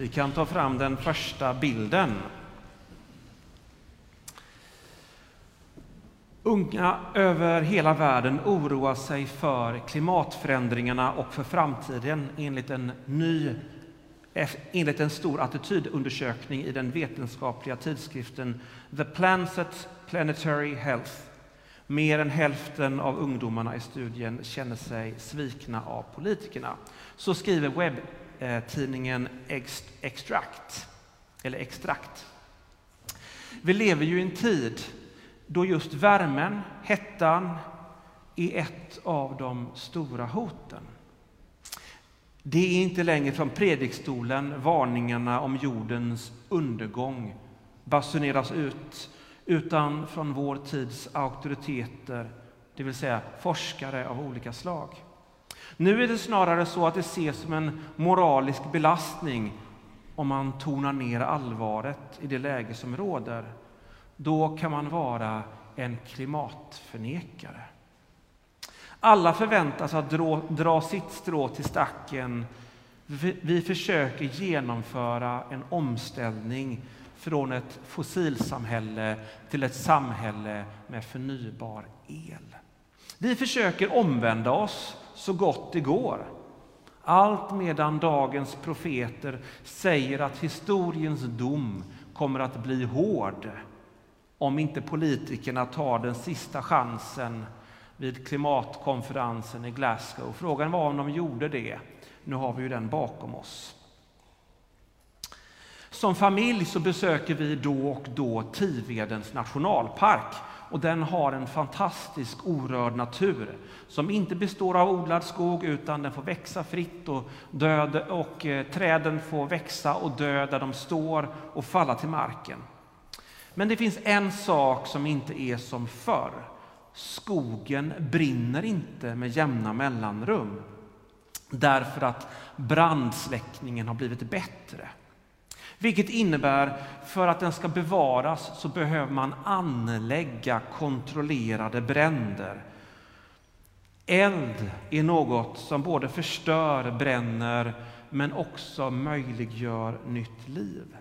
Vi kan ta fram den första bilden. Unga över hela världen oroar sig för klimatförändringarna och för framtiden enligt en ny eh, enligt en stor attitydundersökning i den vetenskapliga tidskriften The Plancet Planetary Health. Mer än hälften av ungdomarna i studien känner sig svikna av politikerna. Så skriver Eh, tidningen Extract. Eller Extrakt. Vi lever ju i en tid då just värmen, hettan, är ett av de stora hoten. Det är inte längre från predikstolen varningarna om jordens undergång basuneras ut, utan från vår tids auktoriteter, det vill säga forskare av olika slag. Nu är det snarare så att det ses som en moralisk belastning om man tonar ner allvaret i det läge som råder. Då kan man vara en klimatförnekare. Alla förväntas att dra, dra sitt strå till stacken. Vi försöker genomföra en omställning från ett fossilsamhälle till ett samhälle med förnybar el. Vi försöker omvända oss så gott det går. Allt medan dagens profeter säger att historiens dom kommer att bli hård om inte politikerna tar den sista chansen vid klimatkonferensen i Glasgow. Frågan var om de gjorde det. Nu har vi ju den bakom oss. Som familj så besöker vi då och då Tivedens nationalpark. Och den har en fantastisk orörd natur som inte består av odlad skog utan den får växa fritt och, död, och eh, träden får växa och dö där de står och falla till marken. Men det finns en sak som inte är som förr. Skogen brinner inte med jämna mellanrum därför att brandsläckningen har blivit bättre. Vilket innebär för att den ska bevaras så behöver man anlägga kontrollerade bränder. Eld är något som både förstör, bränner men också möjliggör nytt liv.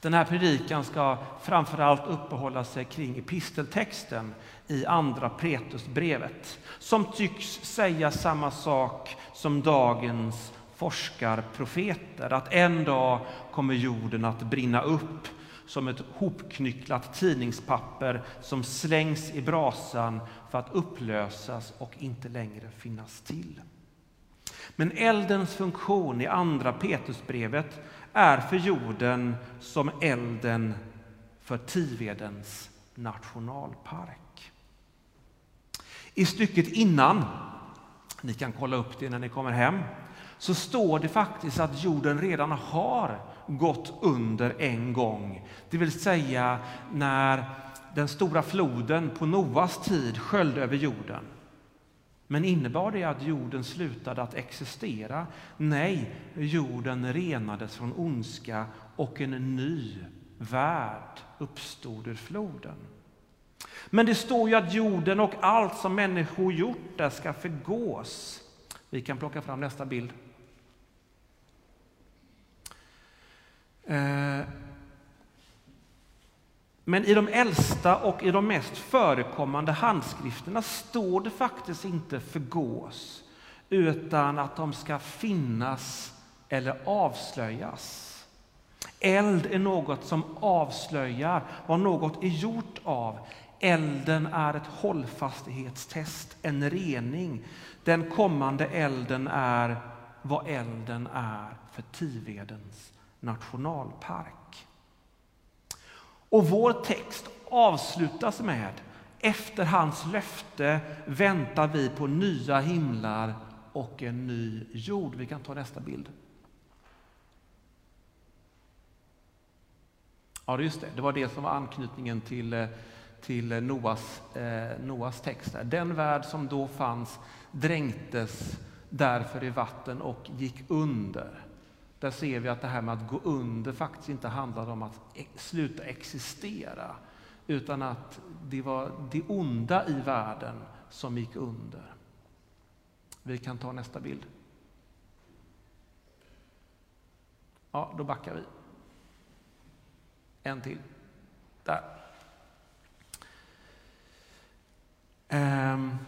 Den här predikan ska framförallt uppehålla sig kring episteltexten i Andra Petrusbrevet som tycks säga samma sak som dagens forskarprofeter. Att en dag kommer jorden att brinna upp som ett hopknycklat tidningspapper som slängs i brasan för att upplösas och inte längre finnas till. Men eldens funktion i Andra Petrusbrevet är för jorden som elden för Tivedens nationalpark. I stycket innan, ni kan kolla upp det när ni kommer hem, så står det faktiskt att jorden redan har gått under en gång. Det vill säga när den stora floden på Noas tid sköljde över jorden. Men innebar det att jorden slutade att existera? Nej, jorden renades från ondska och en ny värld uppstod ur floden. Men det står ju att jorden och allt som människor gjort där ska förgås. Vi kan plocka fram nästa bild. Eh, men i de äldsta och i de mest förekommande handskrifterna står det faktiskt inte förgås utan att de ska finnas eller avslöjas. Eld är något som avslöjar vad något är gjort av. Elden är ett hållfasthetstest, en rening. Den kommande elden är vad elden är för Tivedens nationalpark. Och vår text avslutas med efter hans löfte väntar vi på nya himlar och en ny jord. Vi kan ta nästa bild. Ja, just det. Det var det som var anknytningen till, eh, till eh, Noas, eh, Noas text. Den värld som då fanns dränktes därför i vatten och gick under. Där ser vi att det här med att gå under faktiskt inte handlade om att e- sluta existera utan att det var det onda i världen som gick under. Vi kan ta nästa bild. Ja, då backar vi. En till. Där. Um,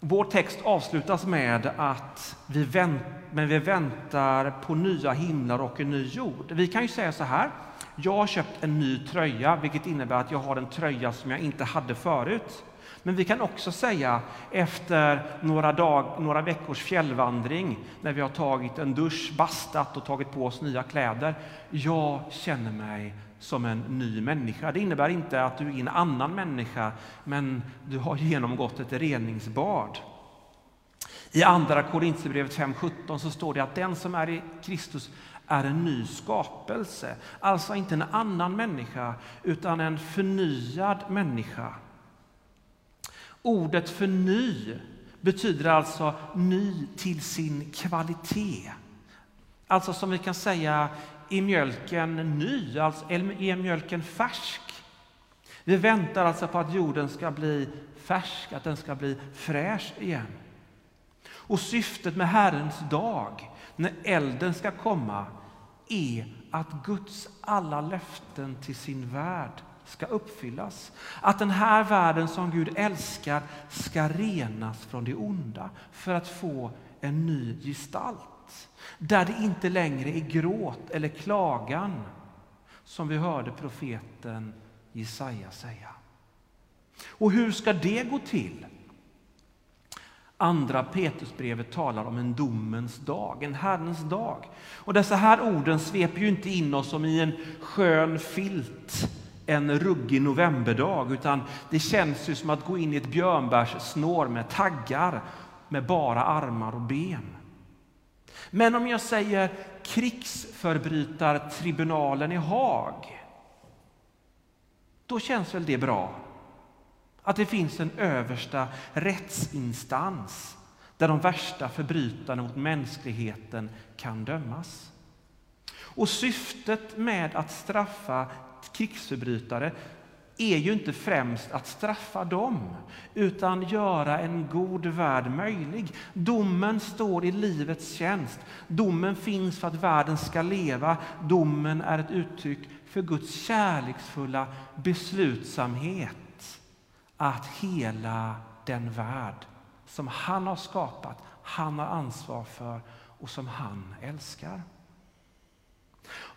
vår text avslutas med att vi, vänt, men vi väntar på nya himlar och en ny jord. Vi kan ju säga så här. Jag har köpt en ny tröja, vilket innebär att jag har en tröja som jag inte hade förut. Men vi kan också säga efter några, dag, några veckors fjällvandring när vi har tagit en dusch, bastat och tagit på oss nya kläder. Jag känner mig som en ny människa. Det innebär inte att du är en annan människa, men du har genomgått ett reningsbad. I Andra Korinthierbrevet 5.17 så står det att den som är i Kristus är en ny skapelse. Alltså inte en annan människa, utan en förnyad människa. Ordet förny betyder alltså ny till sin kvalitet. Alltså som vi kan säga, är mjölken ny? Alltså, är mjölken färsk? Vi väntar alltså på att jorden ska bli färsk, att den ska bli fräsch igen. Och syftet med Herrens dag, när elden ska komma, är att Guds alla löften till sin värld ska uppfyllas. Att den här världen som Gud älskar ska renas från det onda för att få en ny gestalt. Där det inte längre är gråt eller klagan som vi hörde profeten Jesaja säga. Och hur ska det gå till? Andra Petrusbrevet talar om en domens dag, en Herrens dag. Och dessa här orden sveper ju inte in oss som i en skön filt en ruggig novemberdag, utan det känns ju som att gå in i ett björnbärssnår med taggar med bara armar och ben. Men om jag säger krigsförbrytartribunalen i Haag, då känns väl det bra? Att det finns en översta rättsinstans där de värsta förbrytarna mot mänskligheten kan dömas. Och syftet med att straffa krigsförbrytare är ju inte främst att straffa dem, utan göra en god värld möjlig. Domen står i livets tjänst. Domen finns för att världen ska leva. Domen är ett uttryck för Guds kärleksfulla beslutsamhet att hela den värld som han har skapat, han har ansvar för och som han älskar.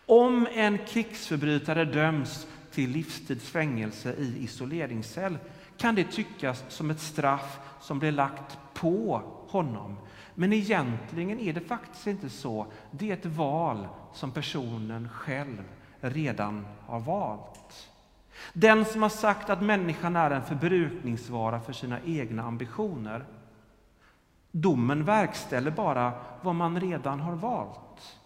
Om en krigsförbrytare döms till livstidsfängelse i isoleringscell kan det tyckas som ett straff som blir lagt på honom. Men egentligen är det faktiskt inte så. Det är ett val som personen själv redan har valt. Den som har sagt att människan är en förbrukningsvara för sina egna ambitioner. Domen verkställer bara vad man redan har valt.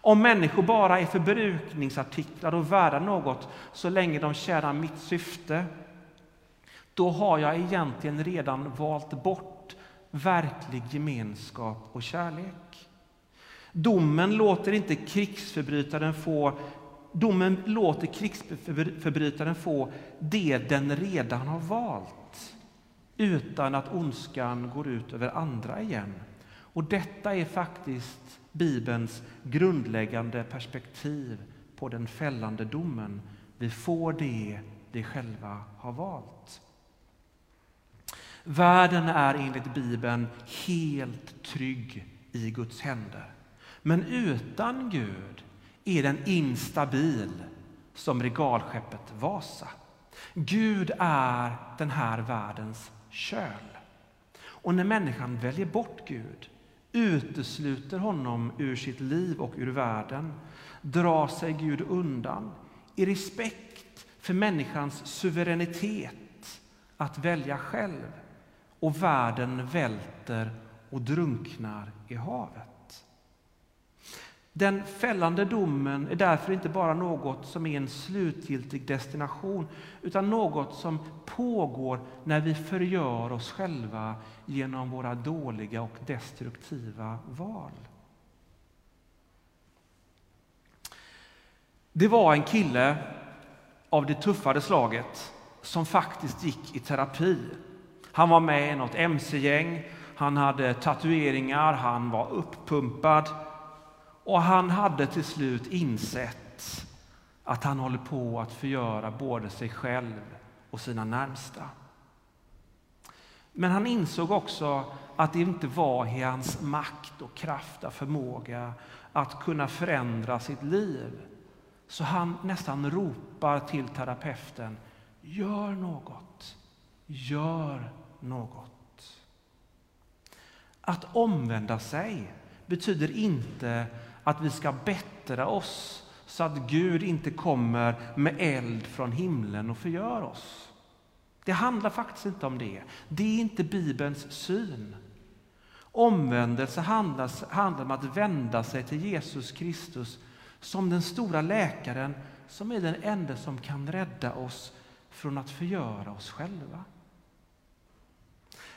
Om människor bara är förbrukningsartiklar och värda något så länge de tjänar mitt syfte, då har jag egentligen redan valt bort verklig gemenskap och kärlek. Domen låter inte krigsförbrytaren få Domen låter krigsförbrytaren få det den redan har valt utan att ondskan går ut över andra igen. Och detta är faktiskt Bibelns grundläggande perspektiv på den fällande domen. Vi får det vi själva har valt. Världen är enligt Bibeln helt trygg i Guds händer. Men utan Gud är den instabil som regalskeppet Vasa. Gud är den här världens köl. Och när människan väljer bort Gud utesluter honom ur sitt liv och ur världen drar sig Gud undan i respekt för människans suveränitet att välja själv och världen välter och drunknar i havet. Den fällande domen är därför inte bara något som är en slutgiltig destination utan något som pågår när vi förgör oss själva genom våra dåliga och destruktiva val. Det var en kille av det tuffare slaget som faktiskt gick i terapi. Han var med i något mc-gäng, han hade tatueringar, han var uppumpad och han hade till slut insett att han håller på att förgöra både sig själv och sina närmsta. Men han insåg också att det inte var i hans makt och kraft och förmåga att kunna förändra sitt liv. Så han nästan ropar till terapeuten, gör något, gör något. Att omvända sig betyder inte att vi ska bättra oss så att Gud inte kommer med eld från himlen och förgör oss. Det handlar faktiskt inte om det. Det är inte Bibelns syn. Omvändelse handlar, handlar om att vända sig till Jesus Kristus som den stora läkaren som är den enda som kan rädda oss från att förgöra oss själva.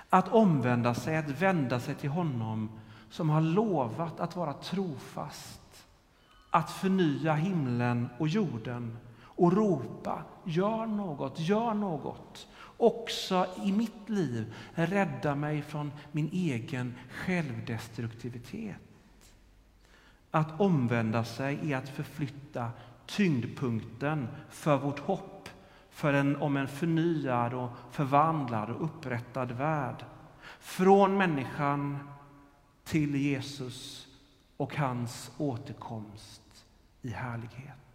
Att omvända sig, att vända sig till honom som har lovat att vara trofast, att förnya himlen och jorden och ropa gör något, gör något. Också i mitt liv, rädda mig från min egen självdestruktivitet. Att omvända sig är att förflytta tyngdpunkten för vårt hopp för en, om en förnyad, och förvandlad och upprättad värld. Från människan till Jesus och hans återkomst i härlighet.